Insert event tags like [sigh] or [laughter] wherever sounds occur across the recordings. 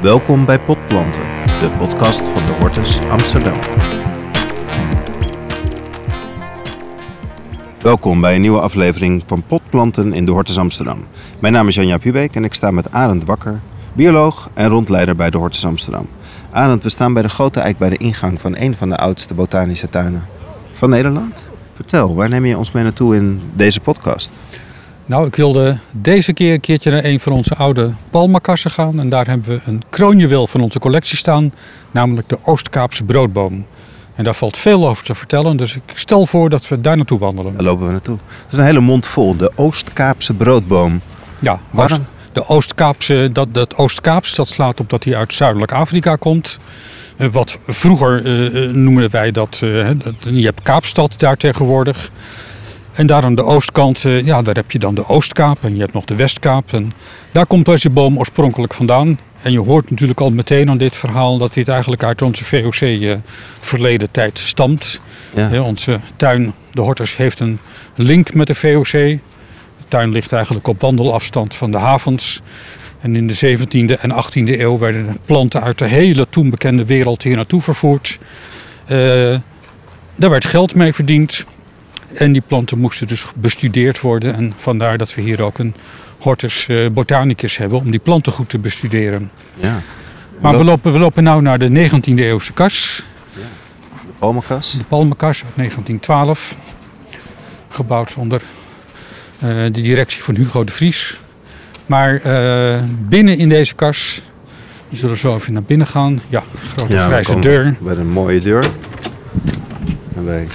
Welkom bij Potplanten, de podcast van de Hortus Amsterdam. Welkom bij een nieuwe aflevering van Potplanten in de Hortus Amsterdam. Mijn naam is Janja Pubeek en ik sta met Arend Wakker, bioloog en rondleider bij de Hortus Amsterdam. Arend, we staan bij de grote eik bij de ingang van een van de oudste botanische tuinen van Nederland. Vertel, waar neem je ons mee naartoe in deze podcast? Nou, ik wilde deze keer een keertje naar een van onze oude palmakassen gaan. En daar hebben we een kroonjuwel van onze collectie staan, namelijk de Oostkaapse broodboom. En daar valt veel over te vertellen, dus ik stel voor dat we daar naartoe wandelen. Daar lopen we naartoe. Dat is een hele mond vol, de Oostkaapse broodboom. Ja, Waarom? Oost- de Oostkaapse, dat, dat Oostkaaps, dat slaat op dat hij uit Zuidelijk Afrika komt. Eh, wat vroeger eh, eh, noemden wij dat, je hebt Kaapstad daar tegenwoordig. En daar aan de oostkant, eh, ja, daar heb je dan de Oostkaap en je hebt nog de Westkaap. En daar komt deze boom oorspronkelijk vandaan. En je hoort natuurlijk al meteen aan dit verhaal dat dit eigenlijk uit onze VOC-verleden tijd stamt. Ja. Ja, onze tuin, de Hortus, heeft een link met de VOC. De tuin ligt eigenlijk op wandelafstand van de havens. En in de 17e en 18e eeuw werden planten uit de hele toen bekende wereld hier naartoe vervoerd. Eh, daar werd geld mee verdiend. En die planten moesten dus bestudeerd worden. En vandaar dat we hier ook een Hortus eh, botanicus hebben om die planten goed te bestuderen. Ja. Maar we lopen, we lopen nu naar de 19e eeuwse kas. De palmenkas. De Palmenkas uit 1912. Gebouwd onder eh, de directie van Hugo de Vries. Maar eh, binnen in deze kas, we zullen zo even naar binnen gaan. Ja, grote we grijze deur. Bij een mooie deur. En wij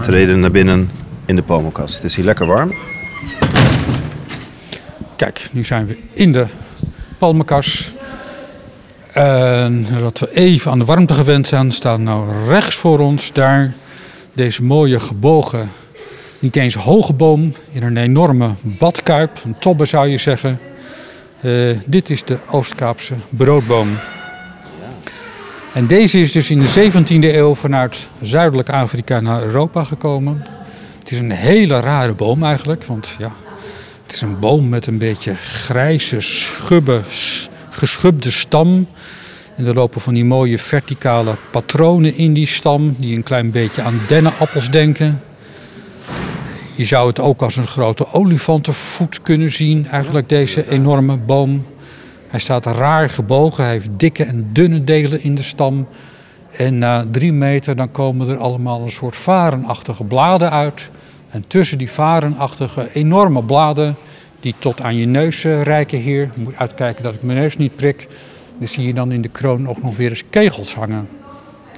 treden naar binnen in de palmenkast. Het is hier lekker warm. Kijk, nu zijn we in de Palmenkas. En dat we even aan de warmte gewend zijn, staat nou rechts voor ons daar deze mooie gebogen, niet eens hoge boom in een enorme badkuip, een tobbe zou je zeggen. Eh, dit is de Oostkaapse broodboom. En deze is dus in de 17e eeuw vanuit Zuidelijk Afrika naar Europa gekomen. Het is een hele rare boom eigenlijk, want ja, het is een boom met een beetje grijze, schubbe, geschubde stam. En er lopen van die mooie verticale patronen in die stam, die een klein beetje aan dennenappels denken. Je zou het ook als een grote olifantenvoet kunnen zien, eigenlijk deze enorme boom. Hij staat raar gebogen, hij heeft dikke en dunne delen in de stam. En na drie meter dan komen er allemaal een soort varenachtige bladen uit. En tussen die varenachtige enorme bladen, die tot aan je neus eh, reiken hier. Je moet uitkijken dat ik mijn neus niet prik. Dan zie je dan in de kroon ook nog weer eens kegels hangen.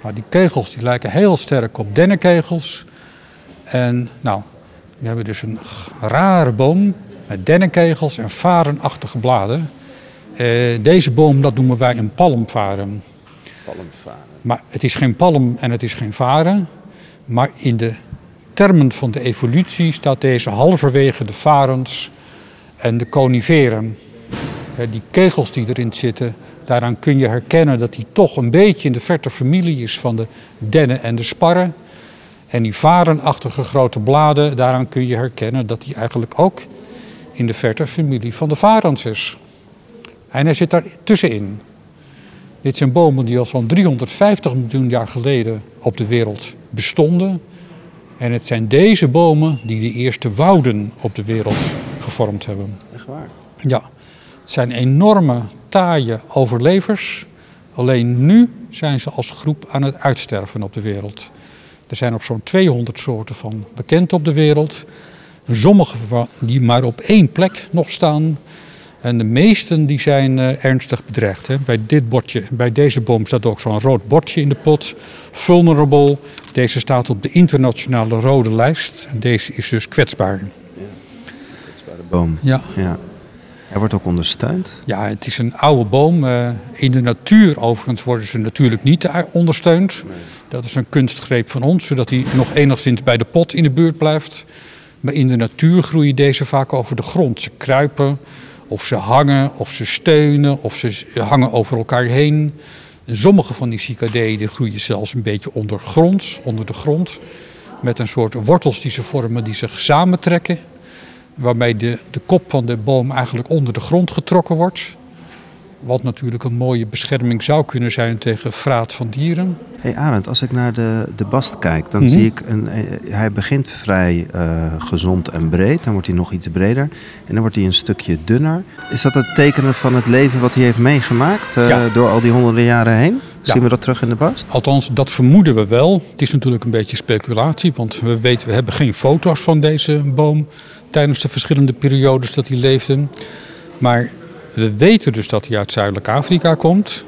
Nou, die kegels die lijken heel sterk op dennenkegels. En nou, we hebben dus een rare boom met dennenkegels en varenachtige bladen. Eh, deze boom, dat noemen wij een palmvaren. Maar het is geen palm en het is geen varen. Maar in de termen van de evolutie staat deze halverwege de varens en de coniferen. Hè, Die kegels die erin zitten, daaraan kun je herkennen dat die toch een beetje in de verte familie is van de dennen en de sparren. En die varenachtige grote bladen, daaraan kun je herkennen dat die eigenlijk ook in de verte familie van de varens is. En hij zit daar tussenin. Dit zijn bomen die al zo'n 350 miljoen jaar geleden op de wereld bestonden. En het zijn deze bomen die de eerste wouden op de wereld gevormd hebben. Echt waar. Ja, het zijn enorme, taaie overlevers. Alleen nu zijn ze als groep aan het uitsterven op de wereld. Er zijn nog zo'n 200 soorten van bekend op de wereld. Sommige van die maar op één plek nog staan. En de meesten die zijn eh, ernstig bedreigd. Hè. Bij, dit bordje, bij deze boom staat ook zo'n rood bordje in de pot. Vulnerable. Deze staat op de internationale rode lijst. En deze is dus kwetsbaar. Bij de boom. Ja. Ja. Hij wordt ook ondersteund. Ja, het is een oude boom. Eh, In de natuur overigens worden ze natuurlijk niet ondersteund. Dat is een kunstgreep van ons, zodat hij nog enigszins bij de pot in de buurt blijft. Maar in de natuur groeien deze vaak over de grond. Ze kruipen, of ze hangen, of ze steunen, of ze hangen over elkaar heen. En sommige van die cycadeeën die groeien zelfs een beetje ondergronds, onder de grond. Met een soort wortels die ze vormen die zich samentrekken waarmee de, de kop van de boom eigenlijk onder de grond getrokken wordt. Wat natuurlijk een mooie bescherming zou kunnen zijn tegen vraat van dieren. Hey Arend, als ik naar de, de bast kijk, dan Mhm. zie ik een. eh, Hij begint vrij eh, gezond en breed. Dan wordt hij nog iets breder. En dan wordt hij een stukje dunner. Is dat het tekenen van het leven wat hij heeft meegemaakt eh, Ja. door al die honderden jaren heen? Ja. Zien we dat terug in de bast? Althans, dat vermoeden we wel. Het is natuurlijk een beetje speculatie, want we weten, we hebben geen foto's van deze boom tijdens de verschillende periodes dat hij leefde. Maar we weten dus dat hij uit Zuidelijk Afrika komt.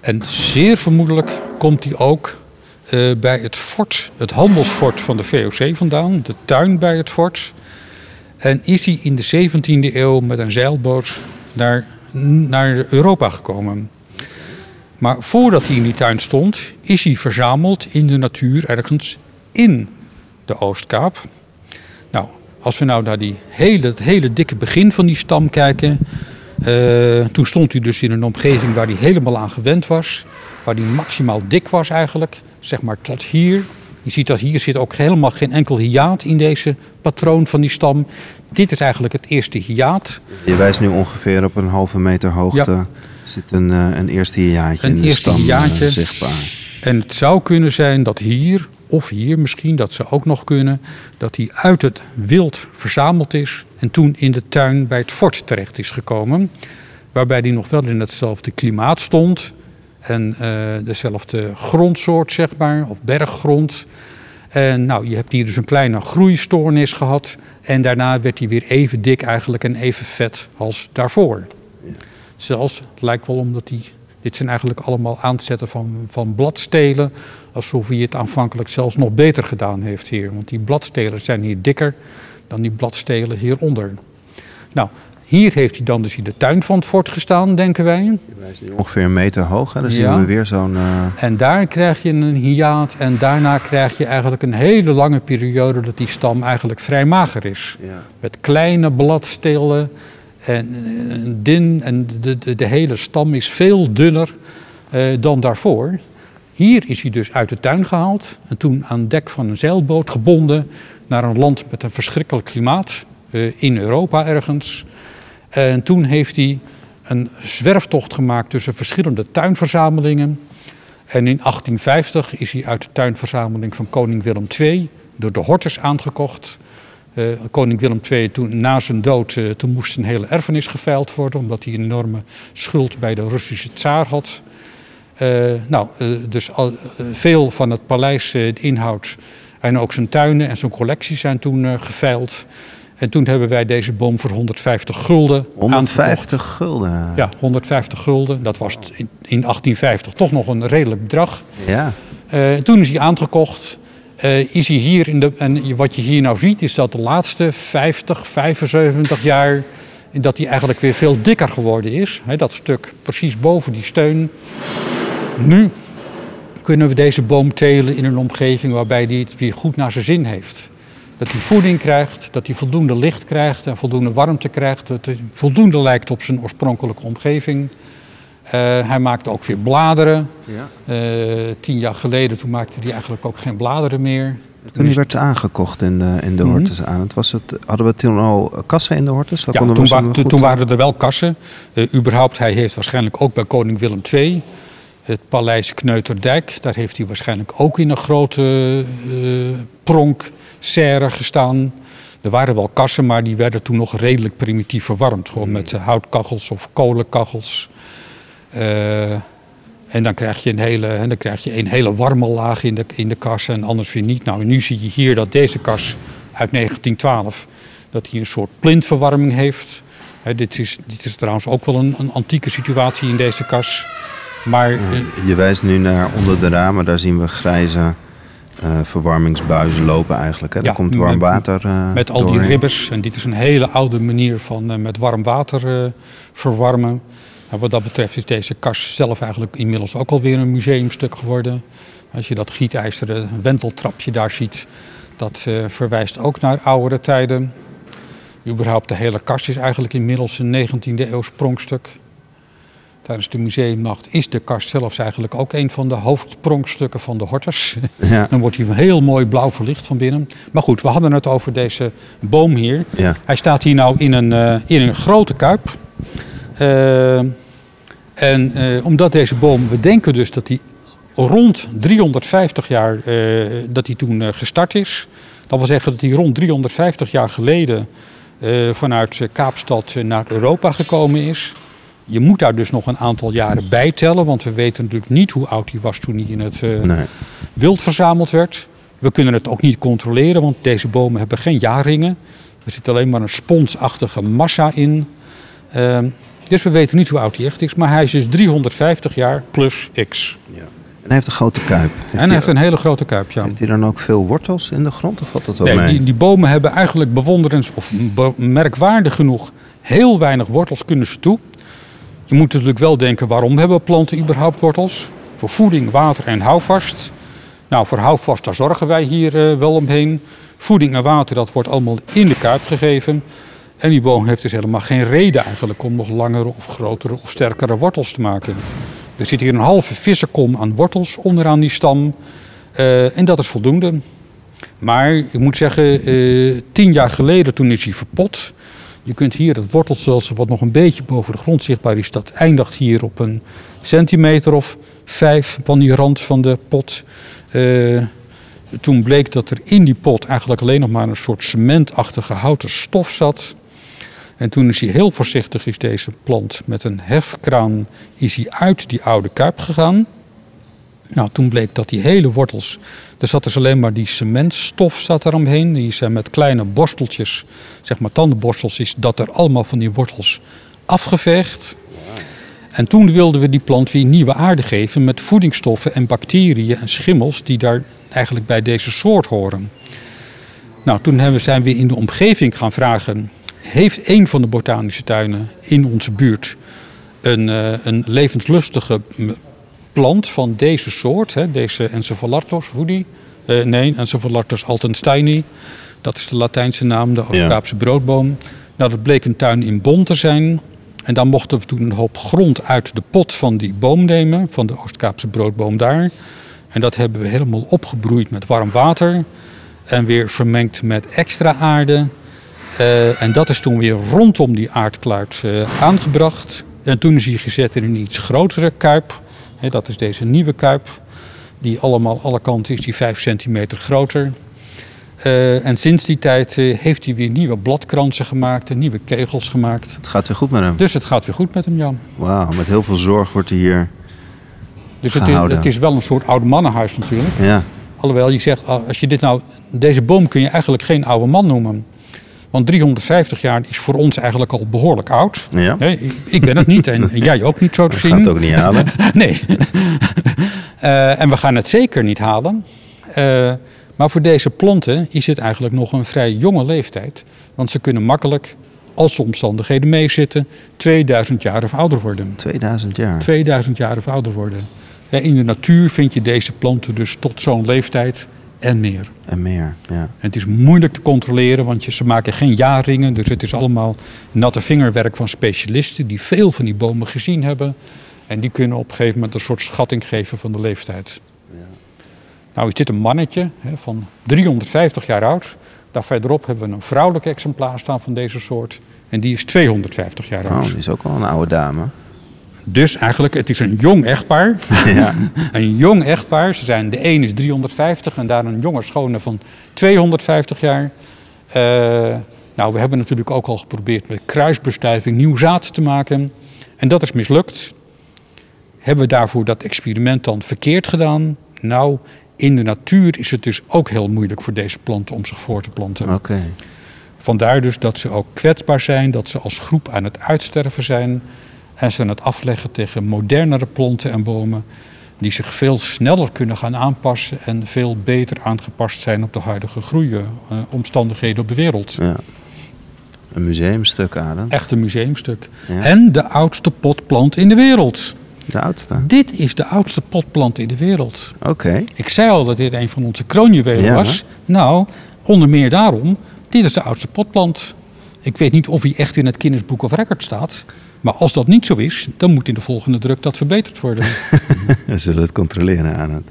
En zeer vermoedelijk komt hij ook eh, bij het fort, het handelsfort van de VOC vandaan, de tuin bij het fort. En is hij in de 17e eeuw met een zeilboot naar, naar Europa gekomen. Maar voordat hij in die tuin stond, is hij verzameld in de natuur ergens in de Oostkaap. Nou, als we nou naar die hele, het hele dikke begin van die stam kijken. Eh, toen stond hij dus in een omgeving waar hij helemaal aan gewend was. Waar hij maximaal dik was eigenlijk. Zeg maar tot hier. Je ziet dat hier zit ook helemaal geen enkel hiaat in deze patroon van die stam. Dit is eigenlijk het eerste hiaat. Je wijst nu ongeveer op een halve meter hoogte. Ja. Zit een, eh, een eerste hiaatje Een in de stam eh, hiaatje. zichtbaar. En het zou kunnen zijn dat hier, of hier misschien, dat zou ook nog kunnen, dat hij uit het wild verzameld is en toen in de tuin bij het fort terecht is gekomen. Waarbij hij nog wel in hetzelfde klimaat stond en eh, dezelfde grondsoort, zeg maar, of berggrond. En nou, je hebt hier dus een kleine groeistoornis gehad. En daarna werd hij weer even dik eigenlijk en even vet als daarvoor. Zelfs, het lijkt wel omdat hij... Dit zijn eigenlijk allemaal aanzetten van, van bladstelen. Alsof hij het aanvankelijk zelfs nog beter gedaan heeft hier. Want die bladstelen zijn hier dikker dan die bladstelen hieronder. Nou, hier heeft hij dan dus in de tuin van het fort gestaan, denken wij. Ongeveer een meter hoog. Hè? Dan zien Ja. we weer zo'n... eh, En daar krijg je een hiaat en daarna krijg je eigenlijk een hele lange periode dat die stam eigenlijk vrij mager is. ja. Met kleine bladstelen en din en de, de, de hele stam is veel dunner eh, dan daarvoor. Hier is hij dus uit de tuin gehaald en toen aan dek van een zeilboot gebonden naar een land met een verschrikkelijk klimaat eh, in Europa ergens. En toen heeft hij een zwerftocht gemaakt tussen verschillende tuinverzamelingen. En in 1850 is hij uit de tuinverzameling van koning Willem II door de Hortus aangekocht. Eh, koning Willem II, toen, na zijn dood, eh, toen moest zijn hele erfenis geveild worden, omdat hij een enorme schuld bij de Russische tsaar had. Eh, nou, dus al, veel van het paleis, de inhoud en ook zijn tuinen en zijn collecties zijn toen geveild. En toen hebben wij deze boom voor 150 gulden aangekocht. 150 gulden. Ja, 150 gulden. Dat was in, in 1850 toch nog een redelijk bedrag. Ja. Toen is hij aangekocht. Eh, is hij hier in de, en wat je hier nou ziet, is dat de laatste 50, 75 jaar. dat hij eigenlijk weer veel dikker geworden is. Dat stuk precies boven die steun. Nu kunnen we deze boom telen in een omgeving waarbij hij het weer goed naar zijn zin heeft. Dat hij voeding krijgt, dat hij voldoende licht krijgt en voldoende warmte krijgt. Dat hij voldoende lijkt op zijn oorspronkelijke omgeving. Eh, hij maakt ook weer bladeren. ja. Eh, tien jaar geleden toen maakte hij eigenlijk ook geen bladeren meer. Toen die werd aangekocht in de, in de Mhm. Hortus aan. Het was het, hadden we toen al kassen in de Hortus? Ja, toen, wa- waren er wel kassen. Eh, überhaupt, hij heeft waarschijnlijk ook bij koning Willem II... het paleis Kneuterdijk, daar heeft hij waarschijnlijk ook in een grote eh pronk serre gestaan. Er waren wel kassen, maar die werden toen nog redelijk primitief verwarmd. Gewoon met eh, houtkachels of kolenkachels. Eh, en dan krijg je een hele, en dan krijg je een hele warme laag in de, in de kas en anders weer niet. Nou, nu zie je hier dat deze kas uit 1912 dat hij een soort plintverwarming heeft. Hè, dit, is, dit is trouwens ook wel een, een antieke situatie in deze kas. Maar eh, Je wijst nu naar onder de ramen. Daar zien we grijze eh, verwarmingsbuizen lopen eigenlijk. Hè? Ja, Daar komt warm water eh, met al die ribbers, en dit is een hele oude manier van met warm water verwarmen. Nou, wat dat betreft is deze kas zelf eigenlijk inmiddels ook alweer een museumstuk geworden. Als je dat gietijzeren wenteltrapje daar ziet, dat eh, verwijst ook naar oudere tijden. Überhaupt de hele kast is eigenlijk inmiddels een 19e eeuws pronkstuk. Tijdens de museumnacht is de kast zelfs eigenlijk ook een van de hoofdpronkstukken van de Hortus. Ja, [laughs] Dan wordt hij heel mooi blauw verlicht van binnen. Maar goed, we hadden het over deze boom hier. ja. Hij staat hier nou in een, eh, in een grote kuip. Eh, En eh, omdat deze boom, we denken dus dat die rond 350 jaar, eh, dat die toen gestart is. Dat wil zeggen dat die rond 350 jaar geleden vanuit Kaapstad naar Europa gekomen is. Je moet daar dus nog een aantal jaren bij tellen, want we weten natuurlijk niet hoe oud hij was toen hij in het Nee. wild verzameld werd. We kunnen het ook niet controleren, want deze bomen hebben geen jaarringen. Er zit alleen maar een sponsachtige massa in. Ehm, dus we weten niet hoe oud hij echt is, maar hij is dus 350 jaar plus x. Ja. En hij heeft een grote kuip. Heeft en hij heeft een hele grote kuip, ja. heeft hij dan ook veel wortels in de grond of valt dat wel Nee, mee? die, die bomen hebben eigenlijk bewonderens, of be- merkwaardig genoeg, heel weinig wortels kunnen ze toe. Je moet natuurlijk wel denken, waarom hebben planten überhaupt wortels? Voor voeding, water en houvast. Nou, voor houvast, daar zorgen wij hier eh, wel omheen. Voeding en water, dat wordt allemaal in de kuip gegeven. En die boom heeft dus helemaal geen reden eigenlijk om nog langere of grotere of sterkere wortels te maken. Er zit hier een halve vissenkom aan wortels onderaan die stam. Eh, en dat is voldoende. Maar ik moet zeggen, eh, tien jaar geleden toen is hij verpot. Je kunt hier het wortelstelsel wat nog een beetje boven de grond zichtbaar is. Dat eindigt hier op een centimeter of vijf van die rand van de pot. Eh, toen bleek dat er in die pot eigenlijk alleen nog maar een soort cementachtige houten stof zat. En toen is hij heel voorzichtig, is deze plant met een hefkraan is hij uit die oude kuip gegaan. Nou, toen bleek dat die hele wortels, er zat dus alleen maar die cementstof zat er omheen. Die zijn met kleine borsteltjes, zeg maar tandenborstels, is dat er allemaal van die wortels afgeveegd. En toen wilden we die plant weer nieuwe aarde geven met voedingsstoffen en bacteriën en schimmels die daar eigenlijk bij deze soort horen. Nou, toen zijn we in de omgeving gaan vragen, heeft een van de botanische tuinen in onze buurt een, eh, een levenslustige plant van deze soort, hè, deze Encephalartos woody. Eh, nee, Encephalartos altensteini. Dat is de Latijnse naam, de Oost-Kaapse broodboom. Nou, dat bleek een tuin in Bon te zijn. En dan mochten we toen een hoop grond uit de pot van die boom nemen, van de Oost-Kaapse broodboom daar. En dat hebben we helemaal opgebroeid met warm water. En weer vermengd met extra aarde. Eh, en dat is toen weer rondom die aardkluit eh, aangebracht. En toen is hij gezet in een iets grotere kuip. Dat is deze nieuwe kuip. Die allemaal alle kanten is die 5 centimeter groter. Eh, en sinds die tijd heeft hij weer nieuwe bladkransen gemaakt en nieuwe kegels gemaakt. Het gaat weer goed met hem. Dus het gaat weer goed met hem, Jan. Wauw, met heel veel zorg wordt hij hier. Dus het is, het is wel een soort oude mannenhuis natuurlijk. Ja, Alhoewel je zegt, ah, als je dit nou, deze boom kun je eigenlijk geen oude man noemen. Want 350 jaar is voor ons eigenlijk al behoorlijk oud. ja. Nee, ik- ik ben het niet [laughs] en jij ook niet zo te We zien. gaan het ook niet halen. [laughs] Nee. Eh, en we gaan het zeker niet halen. Eh, maar voor deze planten is het eigenlijk nog een vrij jonge leeftijd. Want ze kunnen makkelijk, als de omstandigheden meezitten, 2000 jaar of ouder worden. 2000 jaar. 2000 jaar of ouder worden. Ja, in de natuur vind je deze planten dus tot zo'n leeftijd en meer. En meer, ja. En het is moeilijk te controleren, want ze maken geen jaarringen. Dus het is allemaal natte vingerwerk van specialisten die veel van die bomen gezien hebben. En die kunnen op een gegeven moment een soort schatting geven van de leeftijd. Nou is dit een mannetje hè, van 350 jaar oud. Daar verderop hebben we een vrouwelijk exemplaar staan van deze soort. En die is 250 jaar Oh, oud. die is ook wel een oude dame. Dus eigenlijk, het is een jong echtpaar. [laughs] Ja. Een jong echtpaar. Ze zijn, de een is 350 en daar een jonge schone van 250 jaar. Eh, nou, we hebben natuurlijk ook al geprobeerd met kruisbestuiving nieuw zaad te maken. En dat is mislukt. Hebben we daarvoor dat experiment dan verkeerd gedaan? Nou, in de natuur is het dus ook heel moeilijk voor deze planten om zich voor te planten. Oké. Vandaar dus dat ze ook kwetsbaar zijn, dat ze als groep aan het uitsterven zijn. En ze aan het afleggen tegen modernere planten en bomen. Die zich veel sneller kunnen gaan aanpassen en veel beter aangepast zijn op de huidige groeiomstandigheden op de wereld. Ja. Een museumstuk, Adam. Echt een museumstuk. Ja. En de oudste potplant in de wereld. De oudste. Dit is de oudste potplant in de wereld. Oké. Ik zei al dat dit een van onze kroonjuwelen Ja. was. Nou, onder meer daarom, dit is de oudste potplant. Ik weet niet of hij echt in het Guinness of Records staat. Maar als dat niet zo is, dan moet in de volgende druk dat verbeterd worden. [laughs] We zullen het controleren, Adam.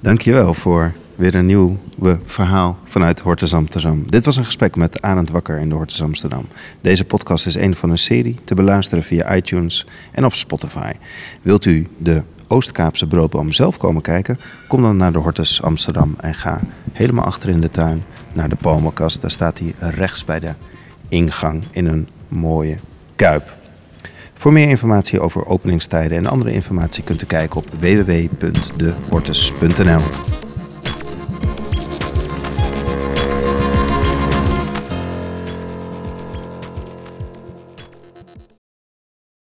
Dankjewel voor weer een nieuw verhaal vanuit Hortus Amsterdam. Dit was een gesprek met Arend Wakker in de Hortus Amsterdam. Deze podcast is een van een serie te beluisteren via iTunes en op Spotify. Wilt u de Oostkaapse broodboom zelf komen kijken? Kom dan naar de Hortus Amsterdam en ga helemaal achter in de tuin naar de palmenkast. Daar staat hij rechts bij de ingang in een mooie kuip. Voor meer informatie over openingstijden en andere informatie kunt u kijken op www.dehortus.nl.